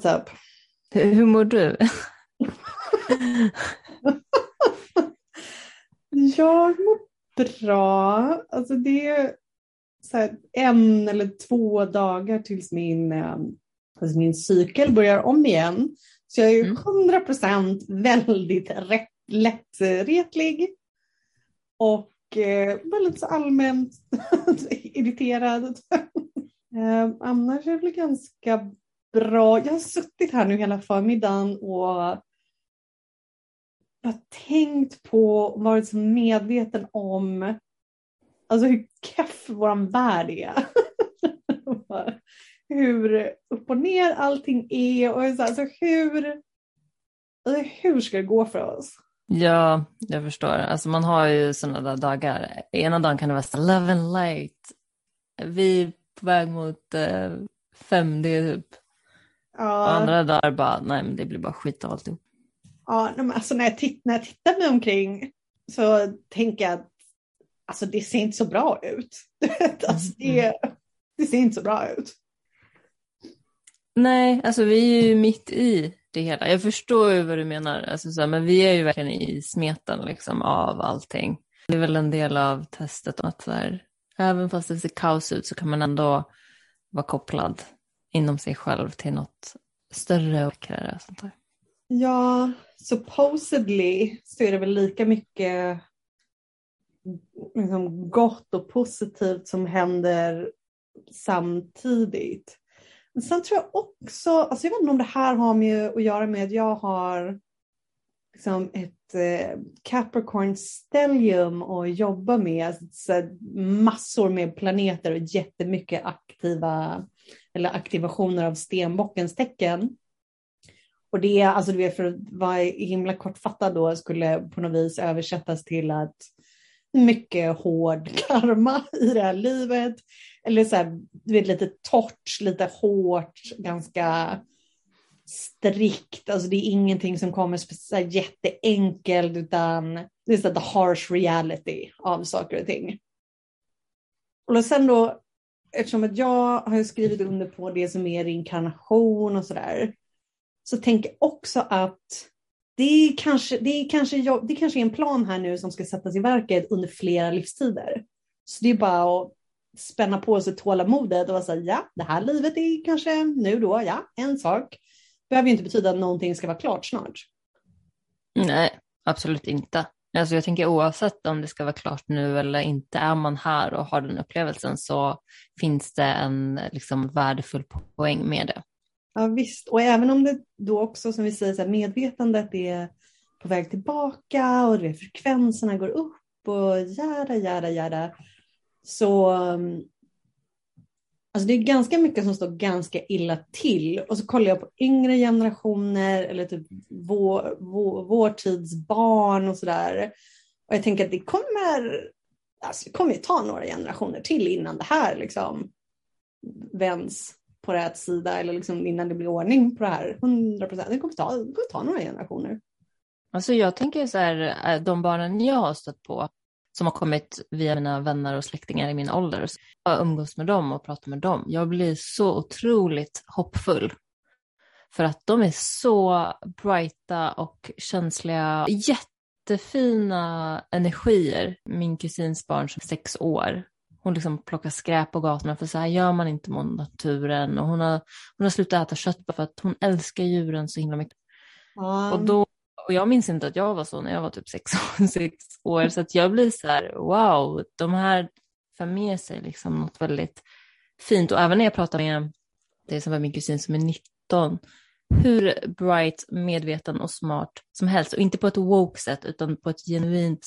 What's up? Hur, hur mår du? Jag mår bra. Alltså det är en eller två dagar tills min, eh, tills min cykel börjar om igen. Så jag är Mm. 100 procent väldigt rätt, lättretlig. Och eh, väldigt så allmänt irriterad. eh, annars är det väl ganska bra. Jag har suttit här nu hela förmiddagen och bara tänkt på och varit så medveten om alltså hur keff våran värld är. hur upp och ner allting är och så, alltså hur, alltså hur ska det gå för oss? Ja, jag förstår. Alltså man har ju sådana där dagar. Ena dagen kan det vara så här, love and light. Vi är på väg mot eh, 5D typ. Ja, Och andra dagar bara, nej men det blir bara skit av alltihop. ja, men alltså när, jag titt, när jag tittar mig omkring så tänker jag att alltså, det ser inte så bra ut. alltså, det, det ser inte så bra ut. Nej, alltså vi är ju mitt i det hela. Jag förstår ju vad du menar, alltså, så här, men vi är ju verkligen i smeten liksom, av allting. Det är väl en del av testet att så här, även fast det ser kaos ut så kan man ändå vara kopplad inom sig själv till något större och vackrare. och Sånt där. Ja, supposedly så är det väl lika mycket liksom, gott och positivt som händer samtidigt. Men sen tror jag också, alltså jag vet inte om det här har med att göra med att jag har liksom ett eh, Capricorn stellium att jobba med, så massor med planeter och jättemycket aktiva eller aktivationer av stenbockens tecken. Och det, alltså du vet, för att vara himla kortfattad då, skulle på något vis översättas till att mycket hård karma i det här livet. Eller så här, du vet, lite torrt, lite hårt, ganska strikt. Alltså det är ingenting som kommer så här jätteenkelt, utan det är så här the harsh reality av saker och ting. Och sen då, eftersom att jag har skrivit under på det som är reinkarnation och sådär, så tänker jag också att det är, kanske, det, är kanske, jag- det kanske är en plan här nu som ska sättas i verket under flera livstider. Så det är bara att spänna på sig tålamodet och vara så här, ja, det här livet är kanske nu då, ja, en sak. Behöver ju inte betyda att någonting ska vara klart snart. Nej, absolut inte. Alltså jag tänker oavsett om det ska vara klart nu eller inte, är man här och har den upplevelsen så finns det en liksom, värdefull poäng med det. Ja, visst, och även om det då också som vi säger, så här, medvetandet är på väg tillbaka och det frekvenserna går upp och jära, jära, jära. Så mm, alltså det är ganska mycket som står ganska illa till. Och så kollar jag på yngre generationer eller typ vår, vår, vår tids barn och sådär. Och jag tänker att det kommer, alltså det kommer ju ta några generationer till innan det här liksom vänds på rätt sida eller liksom innan det blir ordning på det här. 100 procent. Det kommer ta, det kommer ta några generationer. Alltså jag tänker så här, eh, de barnen jag har stött på som har kommit via mina vänner och släktingar i min ålder. Så jag umgås med dem och pratar med dem. Jag blir så otroligt hoppfull. För att de är så brighta och känsliga. Jättefina energier. Min kusins barn som är sex år. Hon liksom plockar skräp på gatorna för så här gör man inte mot naturen. Och hon har, hon har slutat äta kött bara för att hon älskar djuren så himla mycket. Ja, Och, då, och jag minns inte att jag var så när jag var typ sex, sex år. Så att jag blir så här, wow, de här för med sig liksom något väldigt fint. Och även när jag pratar med, det som var min kusin som är 19, hur bright, medveten och smart som helst. Och inte på ett woke sätt utan på ett genuint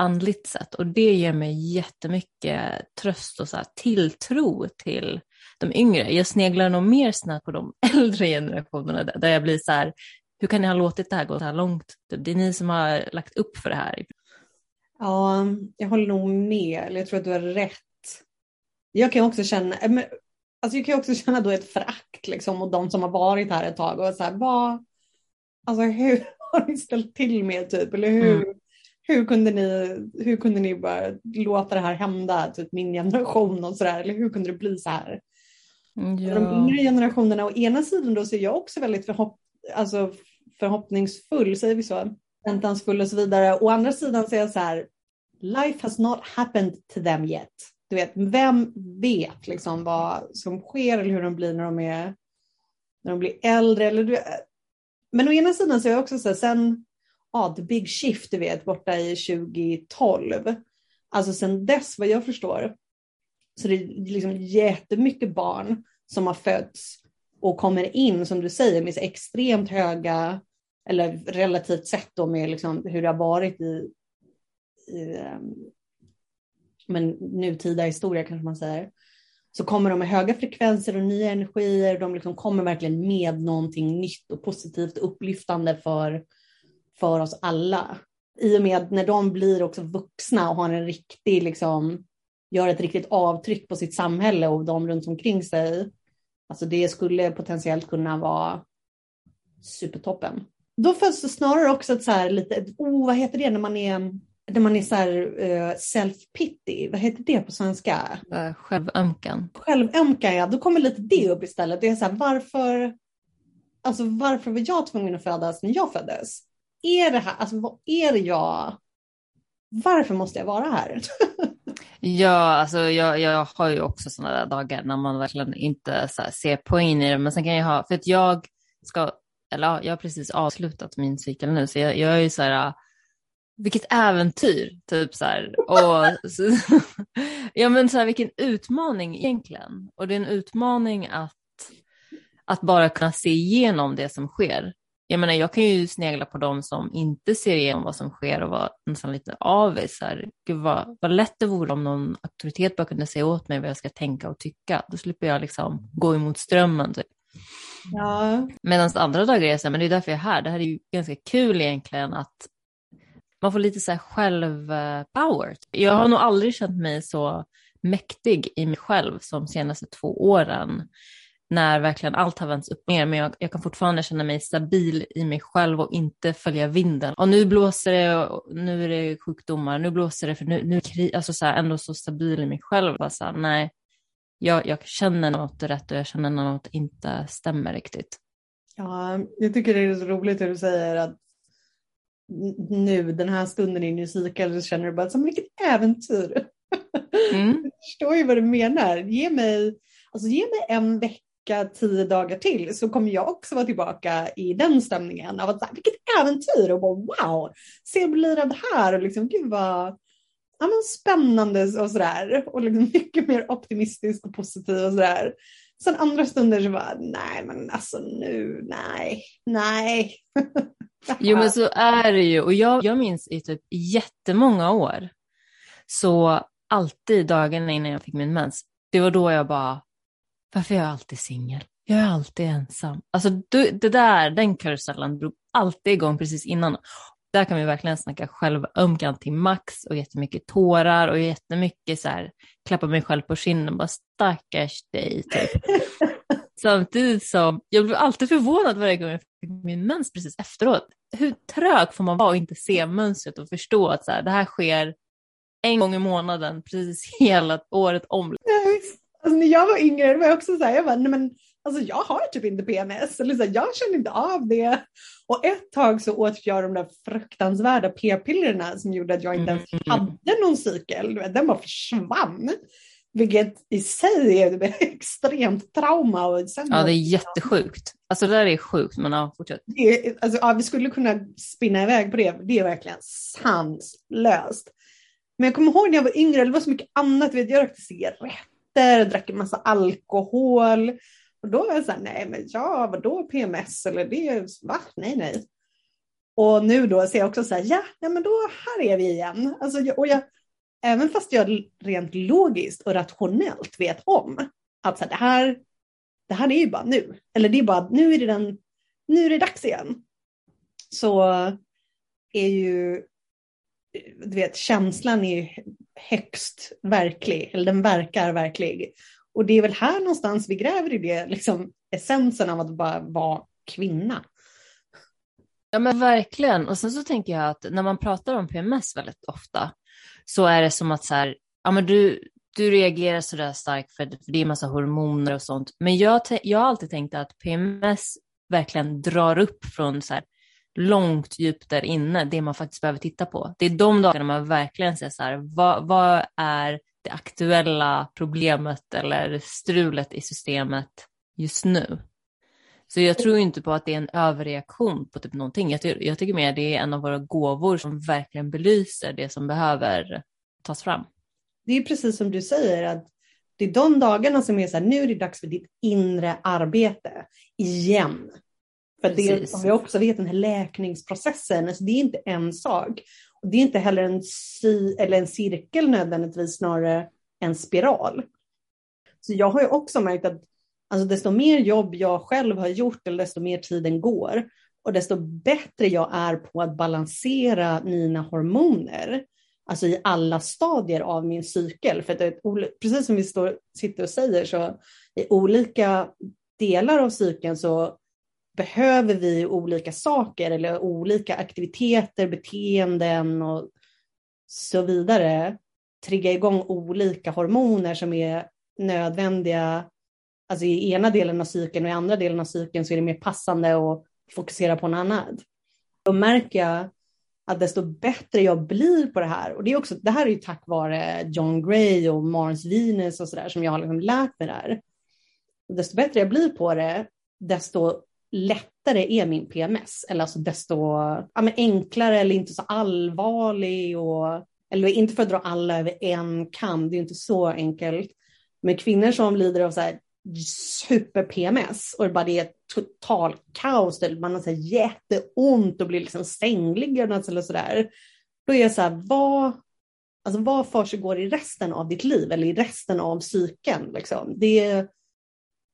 andligt sätt. Och det ger mig jättemycket tröst och så här, tilltro till de yngre. Jag sneglar nog mer snabbt på de äldre generationerna där jag blir så här, hur kan ni ha låtit det här gå så här långt? Det är ni som har lagt upp för det här. ja, jag håller nog med. Eller jag tror att du har rätt. Jag kan också känna, eh, men, alltså jag kan också känna då ett förakt liksom mot de som har varit här ett tag och så här, vad, alltså hur har ni ställt till med typ? Eller hur, Mm. hur, kunde ni, hur kunde ni bara låta det här hända, typ min generation och så där? Eller hur kunde det bli så här? Ja. De yngre generationerna, å ena sidan då så är jag också väldigt förhopp alltså förhoppningsfull, säger vi så, väntansfull och så vidare. Å andra sidan så är jag så här, life has not happened to them yet. Du vet, vem vet liksom vad som sker eller hur de blir när de är när de blir äldre. Eller du, men å ena sidan så är jag också så här, sen ja, the big shift, du vet, borta i 2012. Alltså sen dess, vad jag förstår, så det är liksom jättemycket barn som har fötts och kommer in, som du säger, med extremt höga, eller relativt sett då med liksom hur det har varit i, i ehm, men nutida historia kanske man säger, så kommer de med höga frekvenser och nya energier. De liksom kommer verkligen med någonting nytt och positivt och upplyftande för, för oss alla. I och med att när de blir också vuxna och har en riktig, liksom, gör ett riktigt avtryck på sitt samhälle och de runt omkring sig. Alltså det skulle potentiellt kunna vara supertoppen. Då föds det snarare också ett så här lite, oh, vad heter det när man är när man är så här uh, self-pity, vad heter det på svenska? Uh, självömkan. Självömkan, ja. Då kommer lite det upp istället. Det är så här, varför, alltså, varför var jag tvungen att födas när jag föddes? Är det här, alltså vad är det jag, varför måste jag vara här? ja, alltså jag, jag har ju också sådana där dagar när man verkligen inte så ser poäng i det, men sen kan jag ha, för att jag ska, eller jag har precis avslutat min cykel nu, så jag, jag är ju så här, vilket äventyr, typ så här. Och, så, ja men så här, vilken utmaning egentligen. Och det är en utmaning att, att bara kunna se igenom det som sker. Jag menar, jag kan ju snegla på dem som inte ser igenom vad som sker och vara nästan lite avis. Gud vad, vad lätt det vore om någon auktoritet bara kunde säga åt mig vad jag ska tänka och tycka. Då slipper jag liksom gå emot strömmen. Typ. Ja. Medan andra dagar är jag så här, men det är därför jag är här. Det här är ju ganska kul egentligen att man får lite så här självpower. Jag har nog aldrig känt mig så mäktig i mig själv som senaste två åren när verkligen allt har vänts upp ner, men jag, jag, kan fortfarande känna mig stabil i mig själv och inte följa vinden. Och nu blåser det, och nu är det sjukdomar, nu blåser det, för nu, nu är alltså så här, ändå så stabil i mig själv. Bara så här, nej, jag, jag känner något rätt och jag känner något inte stämmer riktigt. Ja, jag tycker det är så roligt hur du säger att nu den här stunden i din cykel så känner du bara som vilket äventyr. Mm. jag förstår ju vad du menar. Ge mig, alltså ge mig en vecka, tio dagar till så kommer jag också vara tillbaka i den stämningen av att vilket äventyr och bara wow, se blir det här och liksom gud vad ja, men spännande och sådär och liksom mycket mer optimistisk och positiv och sådär. Sen andra stunder så bara nej men alltså nu nej, nej. Jo men så är det ju och jag, jag minns i typ jättemånga år så alltid dagarna innan jag fick min mens, det var då jag bara, varför är jag alltid singel? Jag är alltid ensam. Alltså det där, den karusellen drog alltid igång precis innan. Där kan vi verkligen snacka självömkan till max och jättemycket tårar och jättemycket så här, klappa mig själv på kinden och bara stackars dig typ. Samtidigt som jag blev alltid förvånad varje gång jag fick min mens precis efteråt. Hur trög får man vara och inte se mönstret och förstå att så här, det här sker en gång i månaden precis hela året om. Alltså, när jag var yngre var jag också så här, jag bara, nej men alltså jag har typ inte PMS, eller så här, jag känner inte av det. Och ett tag så åt jag de där fruktansvärda p-pillerna som gjorde att jag inte ens mm. hade någon cykel. Den bara försvann. Vilket i sig är ett extremt trauma. Och sen ja, det är jättesjukt. Alltså det där är sjukt, men ja, fortsätt. Det, alltså, ja, vi skulle kunna spinna iväg på det, det är verkligen sanslöst. Men jag kommer ihåg när jag var yngre, det var så mycket annat. Jag rökte cigaretter, drack en massa alkohol. Och då var jag så här, nej men ja, vadå PMS eller det, va? Nej, nej. Och nu då ser jag också så här, ja, ja men då här är vi igen. Alltså, och jag, även fast jag rent logiskt och rationellt vet om att så här, det, här, det här är ju bara nu. Eller det är bara, nu är det, den, nu är det dags igen. Så är ju, du vet, känslan är högst verklig, eller den verkar verklig. Och det är väl här någonstans vi gräver i det, liksom essensen av att bara vara kvinna. Ja men verkligen. Och sen så tänker jag att när man pratar om PMS väldigt ofta så är det som att så här, ja men du, du reagerar sådär starkt för, för det är massa hormoner och sånt. Men jag, jag har alltid tänkt att PMS verkligen drar upp från så här, långt djupt där inne, det man faktiskt behöver titta på. Det är de dagarna man verkligen säger så här, vad, vad är det aktuella problemet eller strulet i systemet just nu? Så jag tror inte på att det är en överreaktion på typ någonting. Jag, ty jag tycker mer det är en av våra gåvor som verkligen belyser det som behöver tas fram. Det är precis som du säger, att det är de dagarna som är så här, nu är det dags för ditt inre arbete igen. För det som vi också vet, den här läkningsprocessen, alltså det är inte en sak. Det är inte heller en, si, eller en cirkel nödvändigtvis, snarare en spiral. Så jag har ju också märkt att alltså desto mer jobb jag själv har gjort, eller desto mer tiden går, och desto bättre jag är på att balansera mina hormoner, alltså i alla stadier av min cykel. För det, precis som vi står, sitter och säger, så i olika delar av cykeln så behöver vi olika saker eller olika aktiviteter, beteenden och så vidare trigga igång olika hormoner som är nödvändiga alltså i ena delen av cykeln och i andra delen av cykeln så är det mer passande att fokusera på något annat. Då märker jag att desto bättre jag blir på det här, och det, är också, det här är ju tack vare John Gray och Mars Venus och sådär som jag har liksom lärt mig där. Desto bättre jag blir på det, desto lättare är min PMS, eller alltså desto ja, men enklare eller inte så allvarlig och eller inte för att dra alla över en kam, det är inte så enkelt. Men kvinnor som lider av så här super-PMS och det bara det är total kaos, där man har så här jätteont och blir liksom sängliggande eller sådär. Då är jag så här, vad, alltså vad försiggår i resten av ditt liv eller i resten av psyken? Liksom? Det,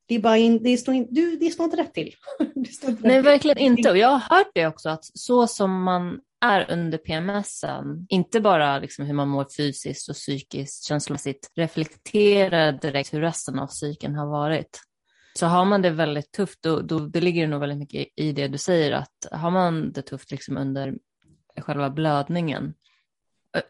det, är bara in, det, står in, du, det står inte rätt till. inte rätt Nej, verkligen inte. Och jag har hört det också, att så som man är under PMSen, inte bara liksom hur man mår fysiskt och psykiskt, känslomässigt, reflektera direkt hur resten av psyken har varit. Så har man det väldigt tufft, då, då det ligger nog väldigt mycket i det du säger, att har man det tufft liksom under själva blödningen,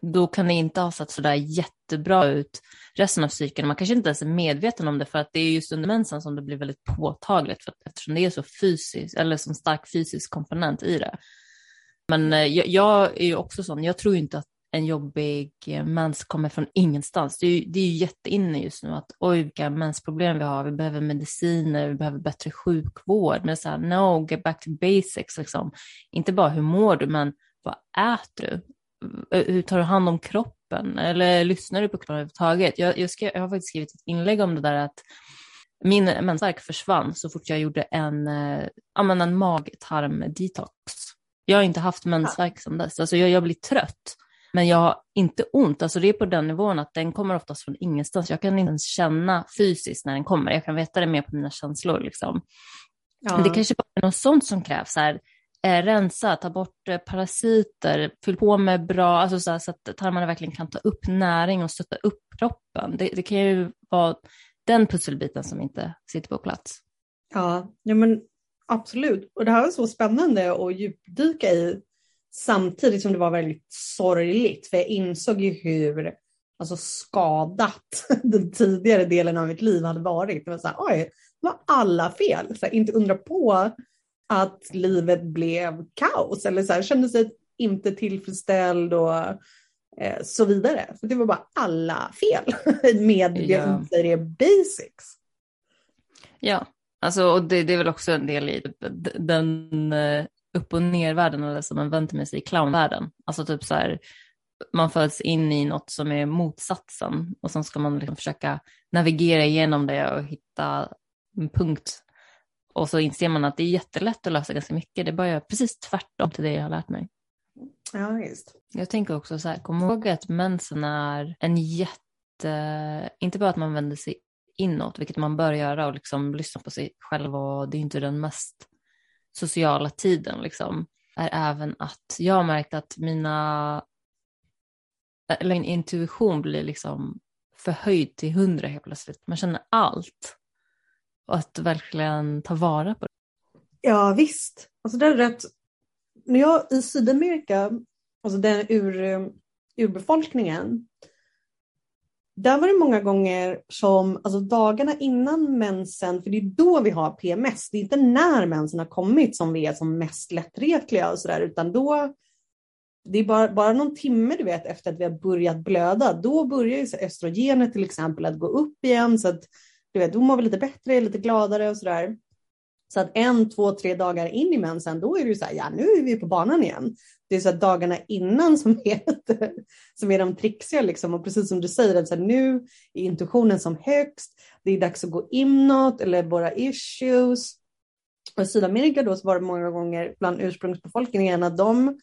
då kan det inte ha sett sådär jättebra ut resten av cykeln. Man kanske inte ens är medveten om det för att det är just under mensen som det blir väldigt påtagligt för att, eftersom det är så fysiskt eller som stark fysisk komponent i det. Men eh, jag, jag är ju också sån, jag tror inte att en jobbig eh, mens kommer från ingenstans. Det är, ju, det är ju jätteinne just nu att oj vilka mensproblem vi har, vi behöver mediciner, vi behöver bättre sjukvård. Men så här, no, get back to basics liksom. Inte bara hur mår du, men vad äter du? Hur tar du hand om kroppen? Eller lyssnar du på kroppen överhuvudtaget? Jag, jag, ska, jag har faktiskt skrivit ett inlägg om det där att min mensvärk försvann så fort jag gjorde en, äh, en mag-tarm-detox. Jag har inte haft mensvärk sedan dess. Alltså jag, jag blir trött, men jag har inte ont. Alltså det är på den nivån att den kommer oftast från ingenstans. Jag kan inte ens känna fysiskt när den kommer. Jag kan veta det mer på mina känslor. Liksom. Ja. Det kanske bara är något sånt som krävs. Här. Eh, rensa, ta bort eh, parasiter, fyll på med bra, alltså så, här, så att tarmarna verkligen kan ta upp näring och stötta upp kroppen. Det, det kan ju vara den pusselbiten som inte sitter på plats. Ja, ja men Absolut, och det här var så spännande att djupdyka i samtidigt som det var väldigt sorgligt, för jag insåg ju hur alltså, skadat den tidigare delen av mitt liv hade varit. Det var så här, oj, det var alla fel. Så här, inte undra på att livet blev kaos eller så här, kände sig inte tillfredsställd och eh, så vidare. Så det var bara alla fel med det basics. Ja, Alltså, och det, det, är väl också en del i typ, den uh, upp och ner-världen, eller som man väntar med sig i clownvärlden. Alltså typ så här, man föds in i något som är motsatsen och sen ska man liksom försöka navigera igenom det och hitta en punkt. Och så inser man att det är jättelätt att lösa ganska mycket. Det är bara precis tvärtom till det jag har lärt mig. Ja, just. Jag tänker också så här, kom ihåg att mensen är en jätte, inte bara att man vänder sig inåt, vilket man bör göra och liksom lyssna på sig själv och det är inte den mest sociala tiden liksom, är även att jag har märkt att mina, eller min intuition blir liksom förhöjd till hundra helt plötsligt. Man känner allt. Och att verkligen ta vara på det. Ja visst, alltså det är rätt. När jag i Sydamerika, alltså den ur, eh, urbefolkningen, där var det många gånger som, alltså dagarna innan mensen, för det är då vi har PMS, det är inte när mensen har kommit som vi är som mest lättretliga och sådär, utan då, det är bara, bara någon timme du vet efter att vi har börjat blöda, då börjar ju östrogenet till exempel att gå upp igen, så att du vet, då mår vi lite bättre, lite gladare och sådär. Så att en, två, tre dagar in i mensen, då är det ju så här, ja nu är vi på banan igen. Det är så att dagarna innan som är, som är de trixiga liksom. Och precis som du säger, att så här, nu är intuitionen som högst, det är dags att gå inåt eller våra issues. Och I Sydamerika då så var det många gånger bland ursprungsbefolkningen att de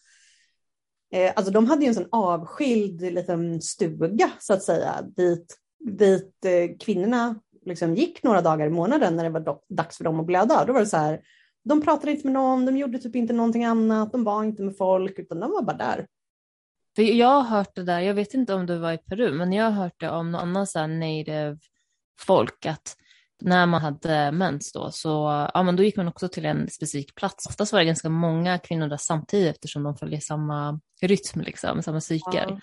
eh, Alltså de hade ju en sån avskild liten stuga så att säga dit, dit eh, kvinnorna liksom gick några dagar i månaden när det var dags för dem att blöda. Då var det så här, de pratade inte med någon, de gjorde typ inte någonting annat, de var inte med folk, utan de var bara där. För jag har hört det där, jag vet inte om du var i Peru, men jag har hört det om någon annan så här native folk, att när man hade mens då, så ja, men då gick man också till en specifik plats. Oftast var det ganska många kvinnor där samtidigt eftersom de följer samma rytm, liksom, samma cykel. Ja.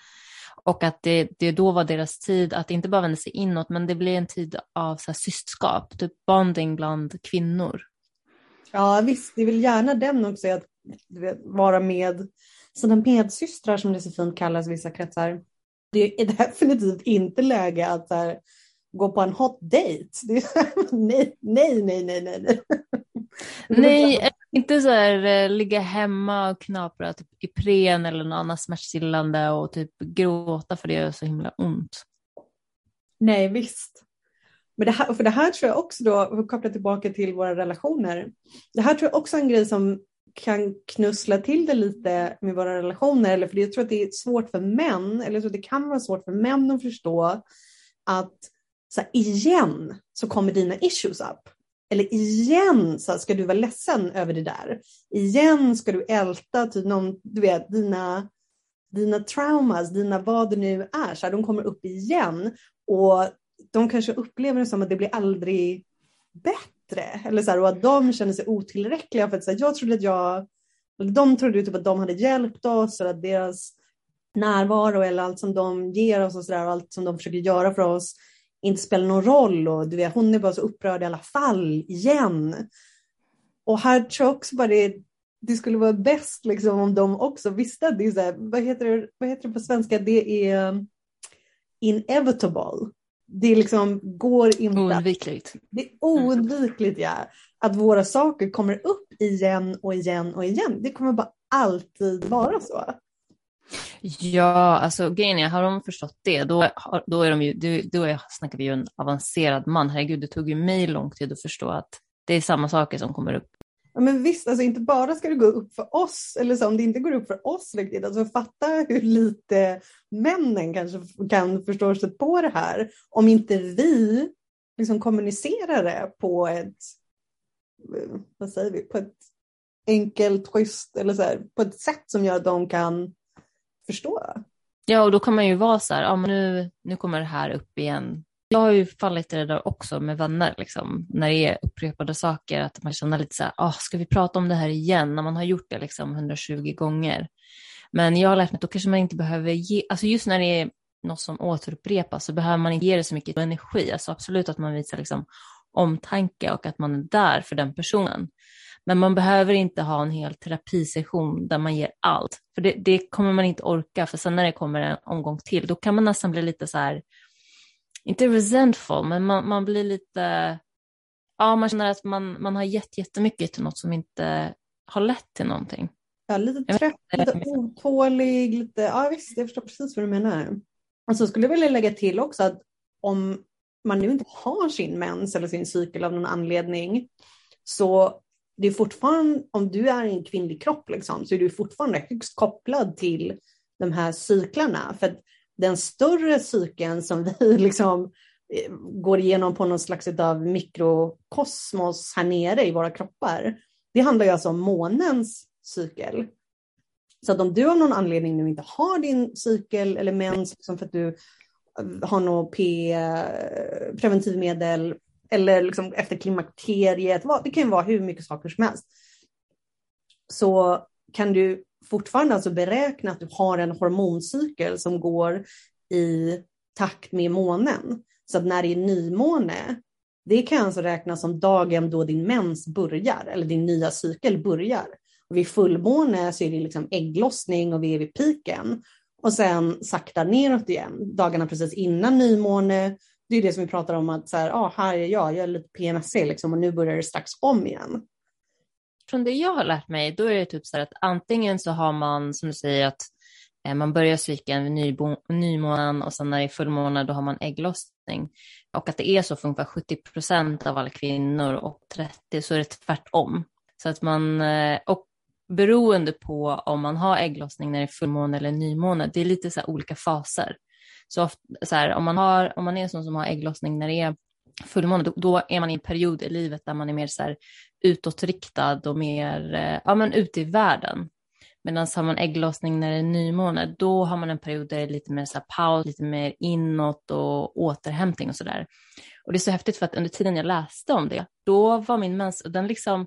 Och att det, det då var deras tid att inte bara vända sig inåt, men det blev en tid av så här, systskap, typ bonding bland kvinnor. Ja visst, det är väl gärna den också, att vet, vara med sina medsystrar som det så fint kallas i vissa kretsar. Det är definitivt inte läge att här, gå på en hot date. Det är, nej, nej, nej, nej, nej. Nej, inte så här eh, ligga hemma och knapra typ Ipren eller något annat smärtstillande och typ gråta för det gör så himla ont. Nej, visst. Men det här, för det här tror jag också då, kopplat tillbaka till våra relationer, det här tror jag också är en grej som kan knussla till det lite med våra relationer, eller för jag tror att det är svårt för män, eller jag tror att det kan vara svårt för män att förstå att så här, igen så kommer dina issues upp. Eller igen så ska du vara ledsen över det där. Igen ska du älta typ någon, du vet, dina, dina traumas, dina vad det nu är. Så här, de kommer upp igen. Och de kanske upplever det som att det blir aldrig bättre. Eller så här, och att de känner sig otillräckliga. För att så här, jag trodde att jag, de trodde typ att de hade hjälpt oss. Och att deras närvaro eller allt som de ger oss och, så där, och allt som de försöker göra för oss inte spelar någon roll och du vet, hon är bara så upprörd i alla fall igen. Och här tror jag också bara det, det skulle vara bäst liksom om de också visste att det är så här, vad heter det, vad heter det på svenska, det är inevitable. Det liksom går inte. Oundvikligt. Det är oundvikligt ja. Att våra saker kommer upp igen och igen och igen. Det kommer bara alltid vara så. Ja, alltså grejen är, har de förstått det, då, då, är de ju, då är, snackar vi ju en avancerad man. Herregud, det tog ju mig lång tid att förstå att det är samma saker som kommer upp. Ja, men visst, alltså inte bara ska det gå upp för oss, eller så, om det inte går upp för oss riktigt, alltså fatta hur lite männen kanske kan förstå sig på det här, om inte vi liksom kommunicerar det på ett, eh, vad säger vi, på ett enkelt, schysst, eller så här, på ett sätt som gör att de kan förstå. Ja, och då kan man ju vara så här, ja, men nu, nu kommer det här upp igen. Jag har ju fallit i det där också med vänner, liksom, när det är upprepade saker, att man känner lite så här, oh, ska vi prata om det här igen, när man har gjort det liksom 120 gånger. Men jag har lärt mig att då kanske man inte behöver ge, alltså just när det är något som återupprepas så behöver man inte ge det så mycket energi. Alltså absolut att man visar liksom omtanke och att man är där för den personen. Men man behöver inte ha en hel terapisession där man ger allt. För det, det, kommer man inte orka, för sen när det kommer en omgång till, då kan man nästan bli lite så här, inte resentful, men man, man blir lite, ja man känner att man, man har gett jättemycket till något som inte har lett till någonting. Ja, lite trött, lite otålig, lite, ja visst, jag förstår precis vad du menar. Och så skulle jag vilja lägga till också att om man nu inte har sin mens eller sin cykel av någon anledning, så det är fortfarande, om du är i en kvinnlig kropp liksom, så är du fortfarande högst kopplad till de här cyklarna. För den större cykeln som vi liksom eh, går igenom på någon slags av mikrokosmos här nere i våra kroppar, det handlar ju alltså om månens cykel. Så att om du av någon anledning nu inte har din cykel eller mens, liksom för att du eh, har något P, eh, preventivmedel eller liksom efter klimakteriet, det kan ju vara hur mycket saker som helst. Så kan du fortfarande alltså beräkna att du har en hormoncykel som går i takt med månen. Så att när det är nymåne, det kan alltså räknas som dagen då din mens börjar, eller din nya cykel börjar. Och vid fullmåne så är det liksom ägglossning och vi är vid piken. Och sen sakta neråt igen, dagarna precis innan nymåne. Det är det som vi pratar om att så här, ah, här är jag, jag är lite PMSig liksom, och nu börjar det strax om igen. Från det jag har lärt mig, då är det typ så här att antingen så har man, som du säger, att eh, man börjar cykeln vid nymånen och sen när det är fullmåne då har man ägglossning. Och att det är så för ungefär 70 procent av alla kvinnor och 30 så är det tvärtom. Så att man, eh, och beroende på om man har ägglossning när det är fullmåne eller nymåne, det är lite så olika faser. Så, ofta, så här, om, man har, om man är en sån som har ägglossning när det är fullmåne, då, då, är man i en period i livet där man är mer så här, utåtriktad och mer eh, ja, men ute i världen. Medan har man ägglossning när det är nymåne, då har man en period där det är lite mer så här paus, lite mer inåt och återhämtning och sådär. Och det är så häftigt för att under tiden jag läste om det, då var min mens, den liksom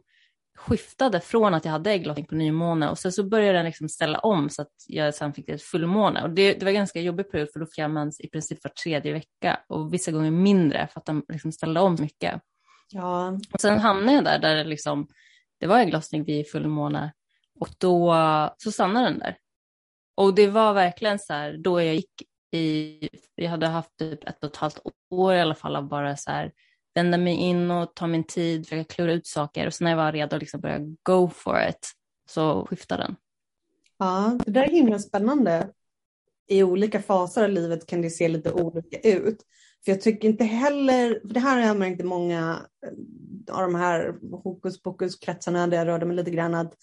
skiftade från att jag hade ägglossning på nymåne och sen så började den liksom ställa om så att jag sen fick ett fullmåne. Och det, det var en ganska jobbig period för då fick jag mens i princip var tredje vecka och vissa gånger mindre för att den liksom ställde om mycket. Ja. Och sen hamnade jag där, där det, liksom, det var ägglossning vid fullmåne och då så stannade den där. Och det var verkligen så här, då jag gick i, jag hade haft typ ett och ett halvt år i alla fall av bara så här, vända mig in och ta min tid, försöka klura ut saker och sen när jag var redo att liksom börja go for it så skiftade den. Ja, det där är himla spännande. I olika faser av livet kan det se lite olika ut. För jag tycker inte heller, för det här har jag märkt i många eh, av de här hokus pokus kretsarna där jag rörde mig lite grann att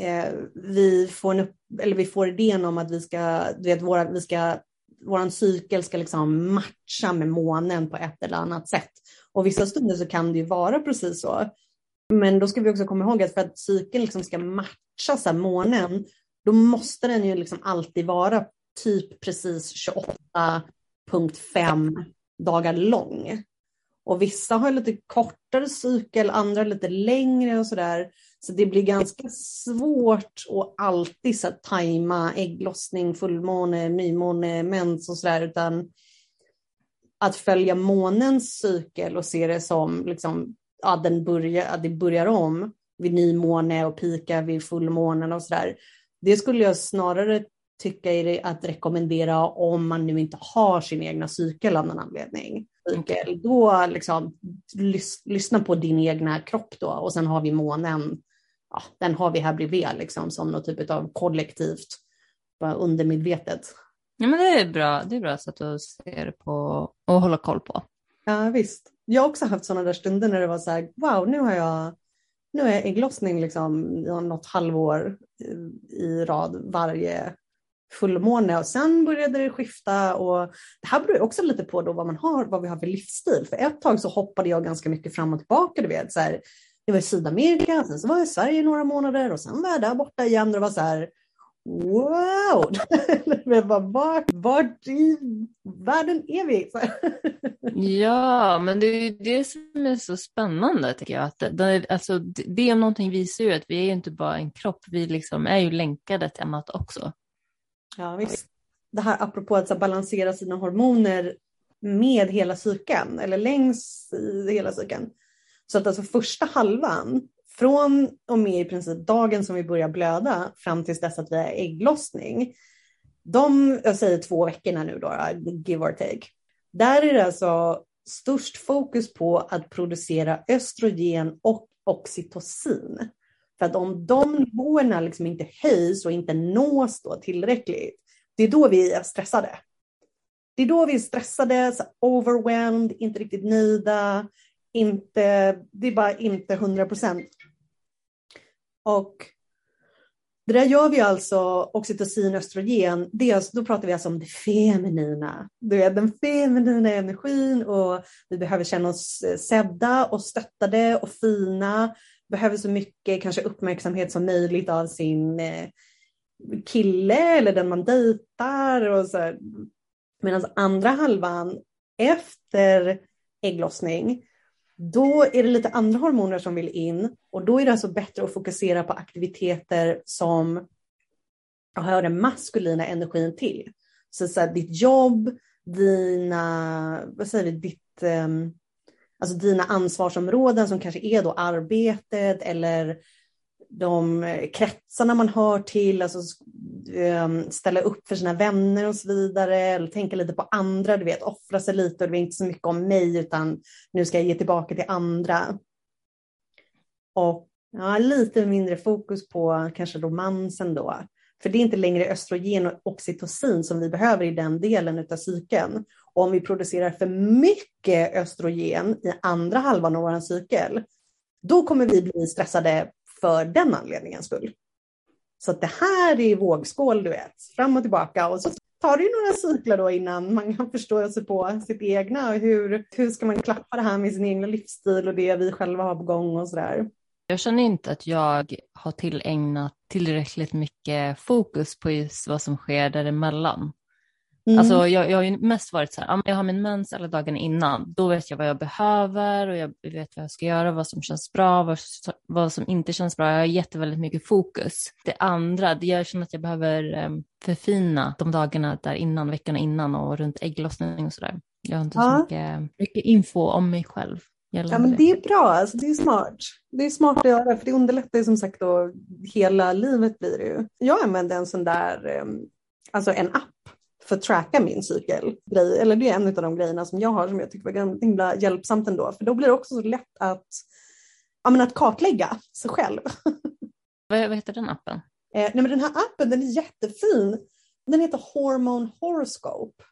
eh, vi, får en, eller vi får idén om att vi ska, du vet, våra, vi ska, vår cykel ska liksom matcha med månen på ett eller annat sätt. Och vissa stunder så kan det ju vara precis så. Men då ska vi också komma ihåg att för att cykeln liksom ska matcha så här, månen, då måste den ju liksom alltid vara typ precis 28.5 dagar lång. Och vissa har lite kortare cykel, andra lite längre och sådär. Så det blir ganska svårt att alltid så tajma ägglossning, fullmåne, nymåne, mens och sådär, utan att följa månens cykel och se det som liksom, ja, den börjar, att det börjar om vid nymåne och pika vid fullmånen och sådär. Det skulle jag snarare tycka är att rekommendera om man nu inte har sin egna cykel av någon anledning. Cykel, då liksom, lys, lyssna på din egna kropp då och sen har vi månen ja, den har vi här bredvid liksom, som något typ av kollektivt undermedvetet. Ja, men det är bra. Det är bra sätt att se det på och hålla koll på. Ja, visst. Jag har också haft sådana där stunder när det var så här, wow, nu har jag nu är jag ägglossning liksom något halvår i rad varje fullmåne och sen började det skifta och det här beror också lite på då vad man har, vad vi har för livsstil. För ett tag så hoppade jag ganska mycket fram och tillbaka, du vet, så här, det var i Sydamerika, sen så var jag i Sverige några månader och sen var jag där borta igen och det var så här wow! vart, vart i världen är vi? ja, men det är det som är så spännande tycker jag. Att det, alltså, det om någonting visar ju att vi är ju inte bara en kropp, vi liksom är ju länkade till annat också. Ja, visst. Det här apropå att balansera sina hormoner med hela cykeln eller längs i hela cykeln. Så att alltså första halvan, från och med i princip dagen som vi börjar blöda fram tills dess att vi har ägglossning, de, jag säger två veckorna nu då, give or take, där är det alltså störst fokus på att producera östrogen och oxytocin. För att om de nivåerna liksom inte höjs och inte nås då tillräckligt, det är då vi är stressade. Det är då vi är stressade, så overwhelmed, inte riktigt nöjda, inte, det är bara inte 100 procent. Och det där gör vi alltså, oxytocin, östrogen, dels, då pratar vi alltså om det feminina. du vet, den feminina energin och vi behöver känna oss eh, sedda och stöttade och fina. Behöver så mycket kanske uppmärksamhet som möjligt av sin eh, kille eller den man dejtar. Och så. Medan andra halvan efter ägglossning då är det lite andra hormoner som vill in och då är det alltså bättre att fokusera på aktiviteter som hör den maskulina energin till. Så, så här, ditt jobb, dina, vad säger vi, ditt, um, alltså dina ansvarsområden som kanske är då arbetet eller de eh, kretsarna man hör till, alltså ehm, ställa upp för sina vänner och så vidare, eller tänka lite på andra, du vet, offra sig lite och det är inte så mycket om mig utan nu ska jag ge tillbaka till andra. Och ja, lite mindre fokus på kanske romansen då. För det är inte längre östrogen och oxytocin som vi behöver i den delen av cykeln. Och om vi producerar för mycket östrogen i andra halvan av vår cykel, då kommer vi bli stressade för den anledningen skull. Så att det här är vågskål, du vet, fram och tillbaka. Och så tar det ju några cykler då innan man kan förstå sig på sitt egna. Hur, hur ska man klappa det här med sin egen livsstil och det vi själva har på gång och sådär. Jag känner inte att jag har tillägnat tillräckligt mycket fokus på just vad som sker däremellan. Mm. Alltså jag, jag har ju mest varit så här, jag har min mens alla dagarna innan, då vet jag vad jag behöver och jag vet vad jag ska göra, vad som känns bra, vad, vad som inte känns bra. Jag har gett väldigt mycket fokus. Det andra, det jag känner att jag behöver um, förfina de dagarna där innan, veckorna innan och runt ägglossning och sådär. Jag har inte ja. så mycket, mycket info om mig själv. Ja men det är bra, alltså, det är smart. Det är smart att göra för det underlättar ju som sagt då hela livet blir det ju. Jag använder en sån där, um, alltså en app för att tracka min cykel. Eller det är en av de grejerna som jag har som jag tycker var himla hjälpsamt ändå. För då blir det också så lätt att, ja, men att kartlägga sig själv. Vad, vad heter den appen? Eh, nej, men den här appen den är jättefin. Den heter Hormone Horoscope.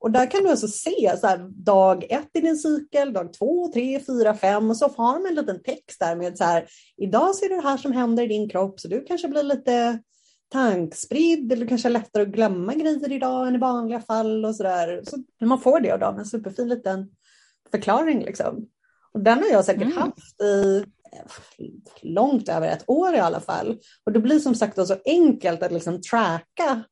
Och där kan du alltså se så här, dag ett i din cykel, dag två, tre, fyra, fem och så har de en liten text där med så här, idag ser du det här som händer i din kropp så du kanske blir lite tankspridd eller kanske lättare att glömma grejer idag än i vanliga fall och sådär. Så man får det av dem, en superfin liten förklaring liksom. Och den har jag säkert mm. haft i långt över ett år i alla fall. Och det blir som sagt så enkelt att liksom tracka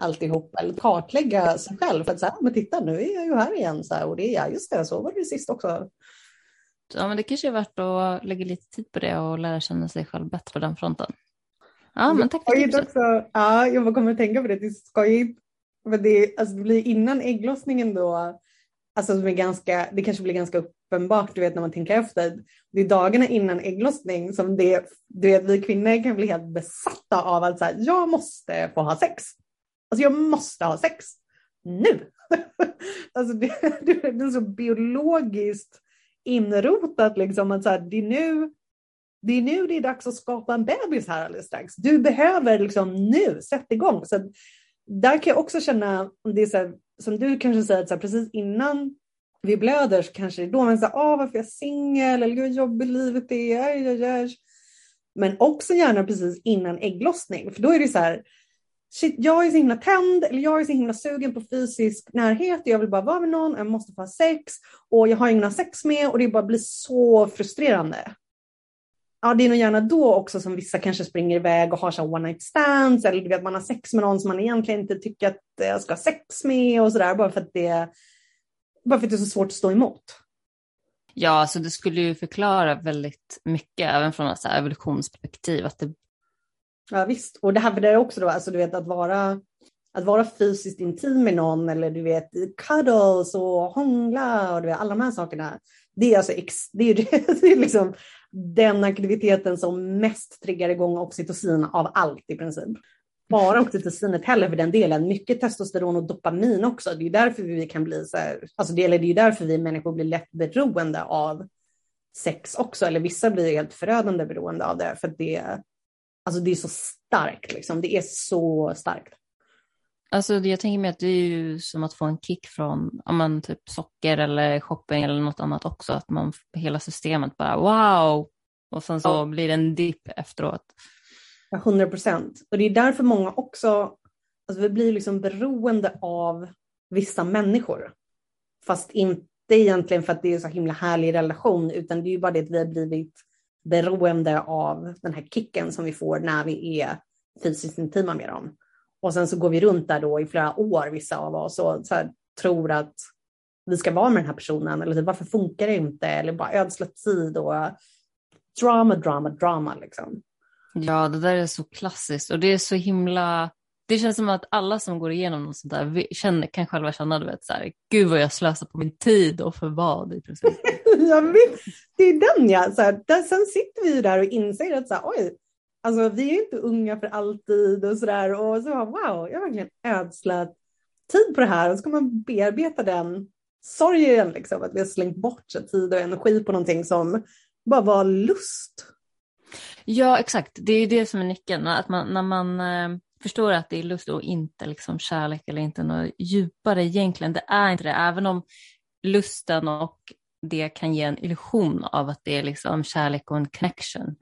alltihop eller kartlägga sig själv. För att så här, men titta nu är jag ju här igen så här, och det är just det, så var det sist också. Ja men det kanske är värt att lägga lite tid på det och lära känna sig själv bättre på den fronten. Ja, men tack för tipset. Också, ja, jag kommer att tänka på det. Det är skojigt. För det, alltså, det blir innan ägglossningen då, alltså det, ganska, det kanske blir ganska uppenbart, du vet när man tänker efter. Det är dagarna innan ägglossning som det, du vet, vi kvinnor kan bli helt besatta av att så här, jag måste få ha sex. Alltså jag måste ha sex nu. alltså det, det, är så biologiskt inrotat liksom att så här, det är nu det är nu det är dags att skapa en bebis här alldeles strax. Du behöver liksom nu, sätt igång. Så där kan jag också känna, det är så här, som du kanske säger, så här, precis innan vi blöder så kanske det är då man säger, ah, varför är jag singel, eller hur jobbigt livet är, aj, aj, aj. Men också gärna precis innan ägglossning, för då är det så här, shit, jag är så himla tänd, eller jag är så himla sugen på fysisk närhet, jag vill bara vara med någon, jag måste få ha sex, och jag har ingen att ha sex med, och det bara blir så frustrerande ja, det är nog gärna då också som vissa kanske springer iväg och har så one night stands eller du vet, man har sex med någon som man egentligen inte tycker att jag ska ha sex med och sådär bara för att det bara för att det är så svårt att stå emot. Ja, så det skulle ju förklara väldigt mycket även från ett evolutionsperspektiv. Att det... Ja visst, och det här är också då, alltså du vet att vara att vara fysiskt intim med någon eller du vet cuddles och hångla och du vet, alla de här sakerna. Det är alltså det är, det är liksom den aktiviteten som mest triggar igång oxytocin av allt i princip. Bara oxytocinet heller för den delen, mycket testosteron och dopamin också. Det är därför vi kan bli så här, alltså det, eller det är därför vi människor blir lätt beroende av sex också, eller vissa blir helt förödande beroende av det, för det, alltså det är så starkt, liksom. det är så starkt. Alltså jag tänker mig att det är ju som att få en kick från om man typ socker eller shopping eller något annat också. Att man hela systemet bara wow och sen så ja. blir det en dipp efteråt. 100 procent. Och det är därför många också, alltså vi blir liksom beroende av vissa människor. Fast inte egentligen för att det är så himla härlig relation utan det är ju bara det att vi har blivit beroende av den här kicken som vi får när vi är fysiskt intima med dem. Och sen så går vi runt där då i flera år, vissa av oss, och så här, tror att vi ska vara med den här personen. Eller typ, varför funkar det inte? Eller bara ödsla tid och drama, drama, drama liksom. Ja, det där är så klassiskt och det är så himla det känns som att alla som går igenom något sånt där känner, kan själva känna, du vet, så här, gud vad jag slösar på min tid och för vad i princip. vet, det är den ja, så här, där, sen sitter vi där och inser att så här, oj, alltså vi är inte unga för alltid och sådär och så wow, jag har verkligen ödslat tid på det här och så kan man bearbeta den sorgen liksom, att vi har slängt bort tid och energi på någonting som bara var lust. Ja, exakt. Det är det som är nyckeln. Att man, när man eh, förstår att det är lust och inte liksom kärlek eller inte något djupare egentligen. Det är inte det, även om lusten och det kan ge en illusion av att det är liksom kärlek och en connection.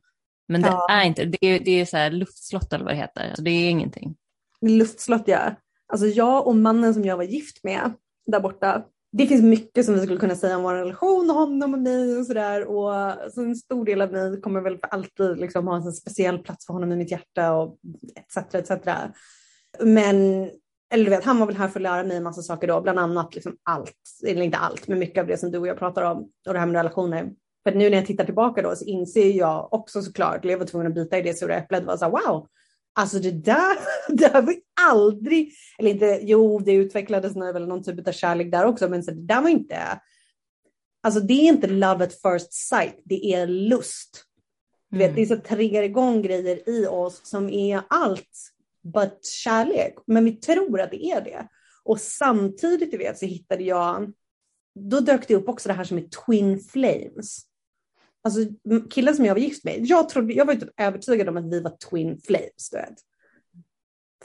Men det ja. är inte det. Är, det är så här luftslott eller vad det heter. Alltså det är ingenting. Luftslott ja. Alltså jag och mannen som jag var gift med där borta, det finns mycket som vi skulle kunna säga om vår relation, honom och mig och sådär. Och så en stor del av mig kommer väl för alltid liksom ha en speciell plats för honom i mitt hjärta och etc. etc. Men eller du vet, han var väl här för att lära mig en massa saker då, bland annat liksom allt, eller inte allt, men mycket av det som du och jag pratar om och det här med relationer. För nu när jag tittar tillbaka då så inser jag också såklart, jag var tvungen att byta i det sura äpplet, var så här, wow, Alltså det där, det har vi aldrig, eller inte, jo det utvecklades nu väl någon typ av kärlek där också, men så det där var inte, alltså det är inte love at first sight, det är lust. Du vet, mm. det är så triggar igång grejer i oss som är allt but kärlek, men vi tror att det är det. Och samtidigt du vet, så hittade jag, då dök det upp också det här som är twin flames. Alltså killen som jag var gift med, jag, trodde, jag var typ övertygad om att vi var twin flames. Du vet.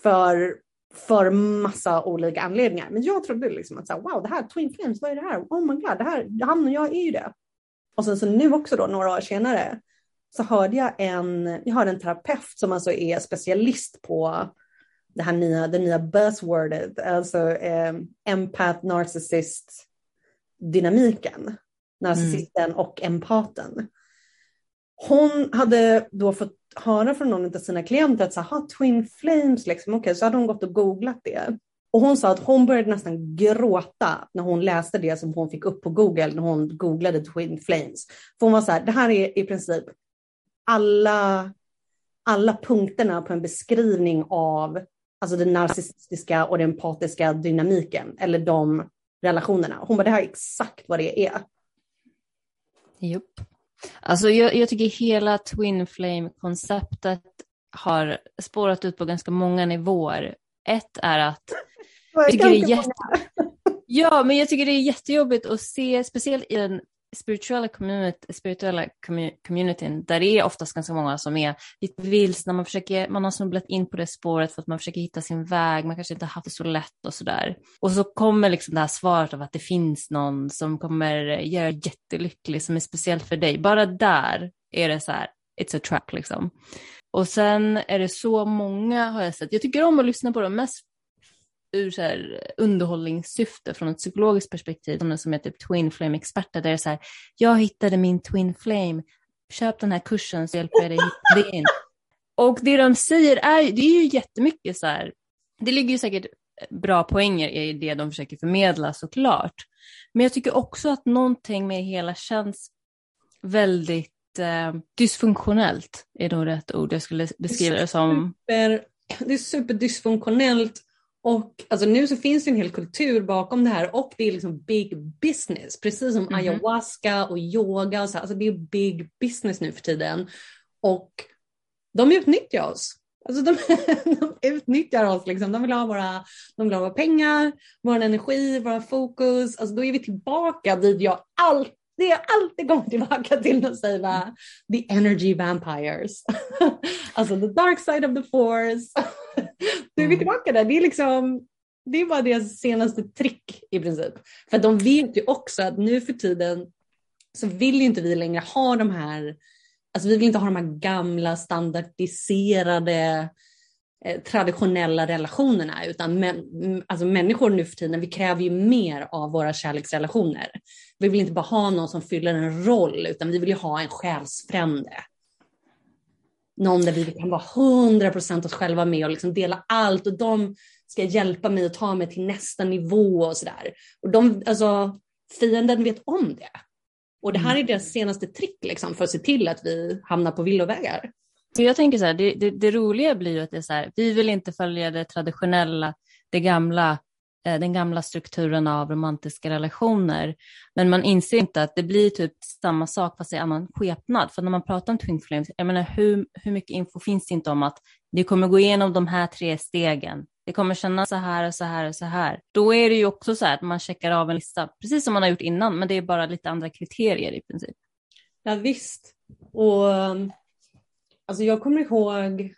För, för massa olika anledningar. Men jag trodde liksom att så här, wow, det här twin flames, vad är det här? Oh my god, det här, han och jag är ju det. Och sen så nu också då, några år senare, så hörde jag en, jag hörde en terapeut som alltså är specialist på det här nya, det nya buzzwordet, alltså eh, empath, narcissist, dynamiken narcissisten mm. och empaten. Hon hade då fått höra från någon av sina klienter att så här, twin flames, liksom. okay, så hade hon gått och googlat det. Och hon sa att hon började nästan gråta när hon läste det som hon fick upp på Google när hon googlade twin flames. För hon var så här, det här är i princip alla, alla punkterna på en beskrivning av alltså den narcissistiska och den empatiska dynamiken eller de relationerna. Hon bara, det här är exakt vad det är. Jupp. Alltså jag, jag tycker hela Twin Flame-konceptet har spårat ut på ganska många nivåer. Ett är att jag tycker det är jätte... Ja, men jag tycker det är jättejobbigt att se, speciellt i den spirituella, community, spirituella communityn, där det är oftast ganska många som är lite vilsna, man, försöker, man har snubblat in på det spåret för att man försöker hitta sin väg, man kanske inte haft det så lätt och sådär. Och så kommer liksom det här svaret av att det finns någon som kommer göra jättelycklig, som är speciellt för dig. Bara där är det så här, it's a trap liksom. Och sen är det så många har jag sett, jag tycker om att lyssna på dem mest ur så här underhållningssyfte från ett psykologiskt perspektiv, som är typ Twin Flame-experter, där det är så här, jag hittade min Twin Flame, köp den här kursen så hjälper jag dig hitta din. Och det de säger är, det är ju jättemycket så här, det ligger ju säkert bra poänger i det de försöker förmedla såklart. Men jag tycker också att någonting med det hela känns väldigt eh, dysfunktionellt, är nog rätt ord jag skulle beskriva det som. Super, det är superdysfunktionellt och alltså, nu så finns det en hel kultur bakom det här och det är liksom big business, precis som mm ayahuasca och yoga. Och så, alltså, det är big business nu för tiden. Och de utnyttjar oss. Alltså de, de utnyttjar oss, liksom. de, vill ha våra, de vill ha våra pengar, vår energi, våra fokus. Alltså då är vi tillbaka dit jag alltid det jag alltid kommer tillbaka till att säga the energy vampires. alltså the dark side of the force. Nu är vi mm. tillbaka där. Det är liksom det är bara deras senaste trick i princip. För de vet ju också att nu för tiden så vill ju inte vi längre ha de här, alltså vi vill inte ha de här gamla standardiserade eh, traditionella relationerna utan men, alltså människor nu för tiden, vi kräver ju mer av våra kärleksrelationer. Vi vill inte bara ha någon som fyller en roll utan vi vill ju ha en själsfrände någon där vi kan vara 100% oss själva med och liksom dela allt och de ska hjälpa mig att ta mig till nästa nivå och sådär. Och de, alltså, fienden vet om det. Och det här är mm. deras senaste trick liksom, för att se till att vi hamnar på villovägar. Jag tänker så här, det, det, det, roliga blir ju att det är så här, vi vill inte följa det traditionella, det gamla, Eh, den gamla strukturen av romantiska relationer. Men man inser inte att det blir typ samma sak fast i annan skepnad. För när man pratar om Twin Flames, jag menar hur, hur mycket info finns det inte om att det kommer gå igenom de här tre stegen. Det kommer kännas så här och så här och så här. Då är det ju också så här att man checkar av en lista, precis som man har gjort innan, men det är bara lite andra kriterier i princip. Ja visst. Och alltså jag kommer ihåg,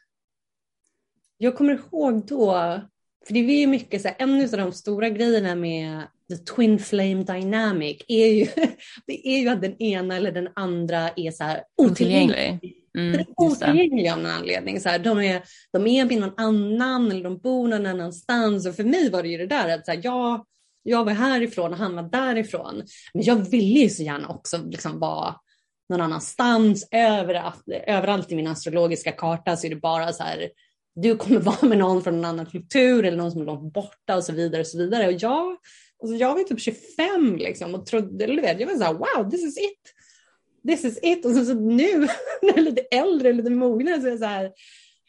jag kommer ihåg då, för det är ju mycket så här, en av de stora grejerna med the twin flame dynamic är ju, det är ju att den ena eller den andra är så här otillgänglig. Mm, det är otillgängliga av någon anledning. Så här, de, är, de är med någon annan eller de bor någon annanstans. Och för mig var det ju det där att så här, jag, jag var härifrån och han var därifrån. Men jag ville ju så gärna också liksom vara någon annanstans. Överallt, överallt i min astrologiska karta så är det bara så här, du kommer vara med någon från en annan kultur eller någon som är långt borta och så vidare. Och så vidare. Och jag, alltså jag var typ 25 liksom och trodde, eller du vet, jag var så här, wow, this is it this is it. Och så, så nu när jag är lite äldre, lite mognare så är jag så här,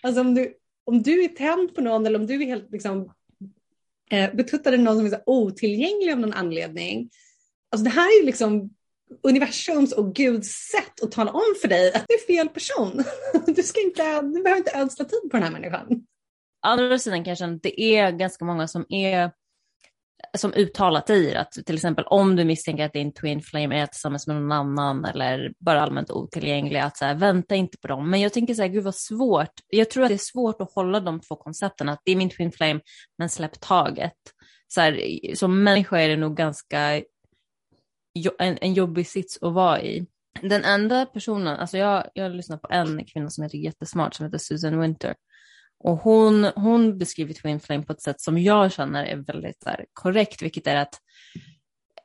alltså om du, om du är tänd på någon eller om du är helt liksom eh, betuttad av någon som är så otillgänglig av någon anledning. Alltså det här är ju liksom universums och Guds sätt att tala om för dig att du är fel person. Du, ska inte, du behöver inte ödsla tid på den här människan. Andra sidan kanske det är ganska många som är som uttalat säger att till exempel om du misstänker att din twin flame är tillsammans med någon annan eller bara allmänt otillgänglig, att så här, vänta inte på dem. Men jag tänker så här, gud vad svårt. Jag tror att det är svårt att hålla de två koncepten, att det är min twin flame, men släpp taget. Så här, som människa är det nog ganska en, en jobbig sits att vara i. Den enda personen, alltså jag, jag lyssnar på en kvinna som heter jättesmart som heter Susan Winter och hon, hon beskriver Twin Flame på ett sätt som jag känner är väldigt där, korrekt, vilket är att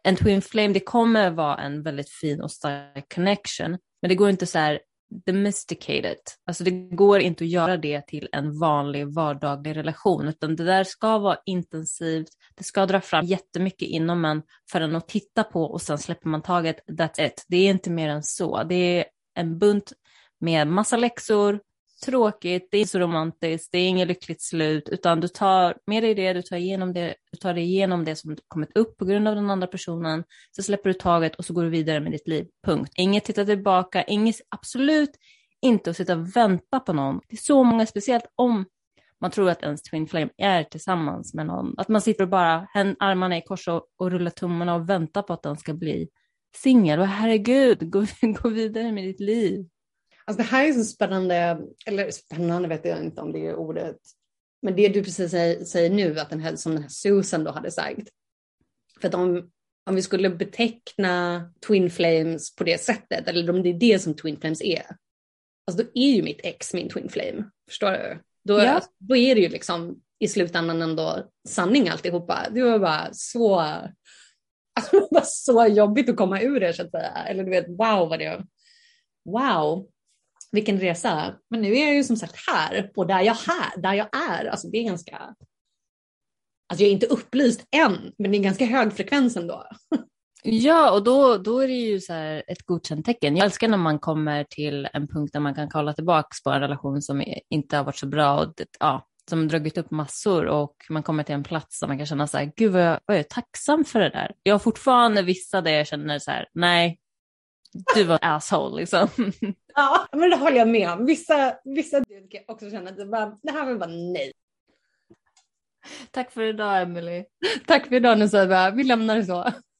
en Twin Flame, det kommer vara en väldigt fin och stark connection, men det går inte så här domesticated. Alltså det går inte att göra det till en vanlig vardaglig relation, utan det där ska vara intensivt, det ska dra fram jättemycket inom en för en att titta på och sen släpper man taget, that's it. Det är inte mer än så. Det är en bunt med massa läxor, tråkigt, det är så romantiskt, det är inget lyckligt slut, utan du tar med dig det, du tar, igenom det, du tar dig igenom det som kommit upp på grund av den andra personen, så släpper du taget och så går du vidare med ditt liv, punkt. Inget titta tillbaka, inget, absolut inte att sitta och vänta på någon. Det är så många, speciellt om man tror att ens twin flame är tillsammans med någon, att man sitter och bara, armarna i kors och, och rullar tummarna och väntar på att den ska bli singel. Och herregud, gå, gå vidare med ditt liv. Alltså det här är så spännande, eller spännande vet jag inte om det är ordet, men det du precis säger, säger nu, att den här, som den här Susan då hade sagt. För att om, om vi skulle beteckna Twin Flames på det sättet, eller om det är det som Twin Flames är, alltså då är ju mitt ex min Twin Flame. Förstår du? Då, ja. alltså, då är det ju liksom i slutändan ändå sanning alltihopa. Det var bara så, alltså, det var så jobbigt att komma ur det så att säga. Eller du vet, wow vad det Wow, vilken resa. Men nu är jag ju som sagt här och där jag, här, där jag är, alltså det är ganska, alltså jag är inte upplyst än, men det är ganska hög frekvens ändå. Ja, och då, då är det ju så ett godkänt tecken. Jag älskar när man kommer till en punkt där man kan kolla tillbaka på en relation som inte har varit så bra och ja, som dragit upp massor och man kommer till en plats där man kan känna så här, gud vad jag, vad jag är tacksam för det där. Jag har fortfarande vissa där jag känner så här, nej, du var asshole liksom. Ja, men det håller jag med om. Vissa, vissa kan också känna att det, bara, det här var bara nej. Tack för idag Emily. Tack för idag Nusaiba. Vi lämnar det så.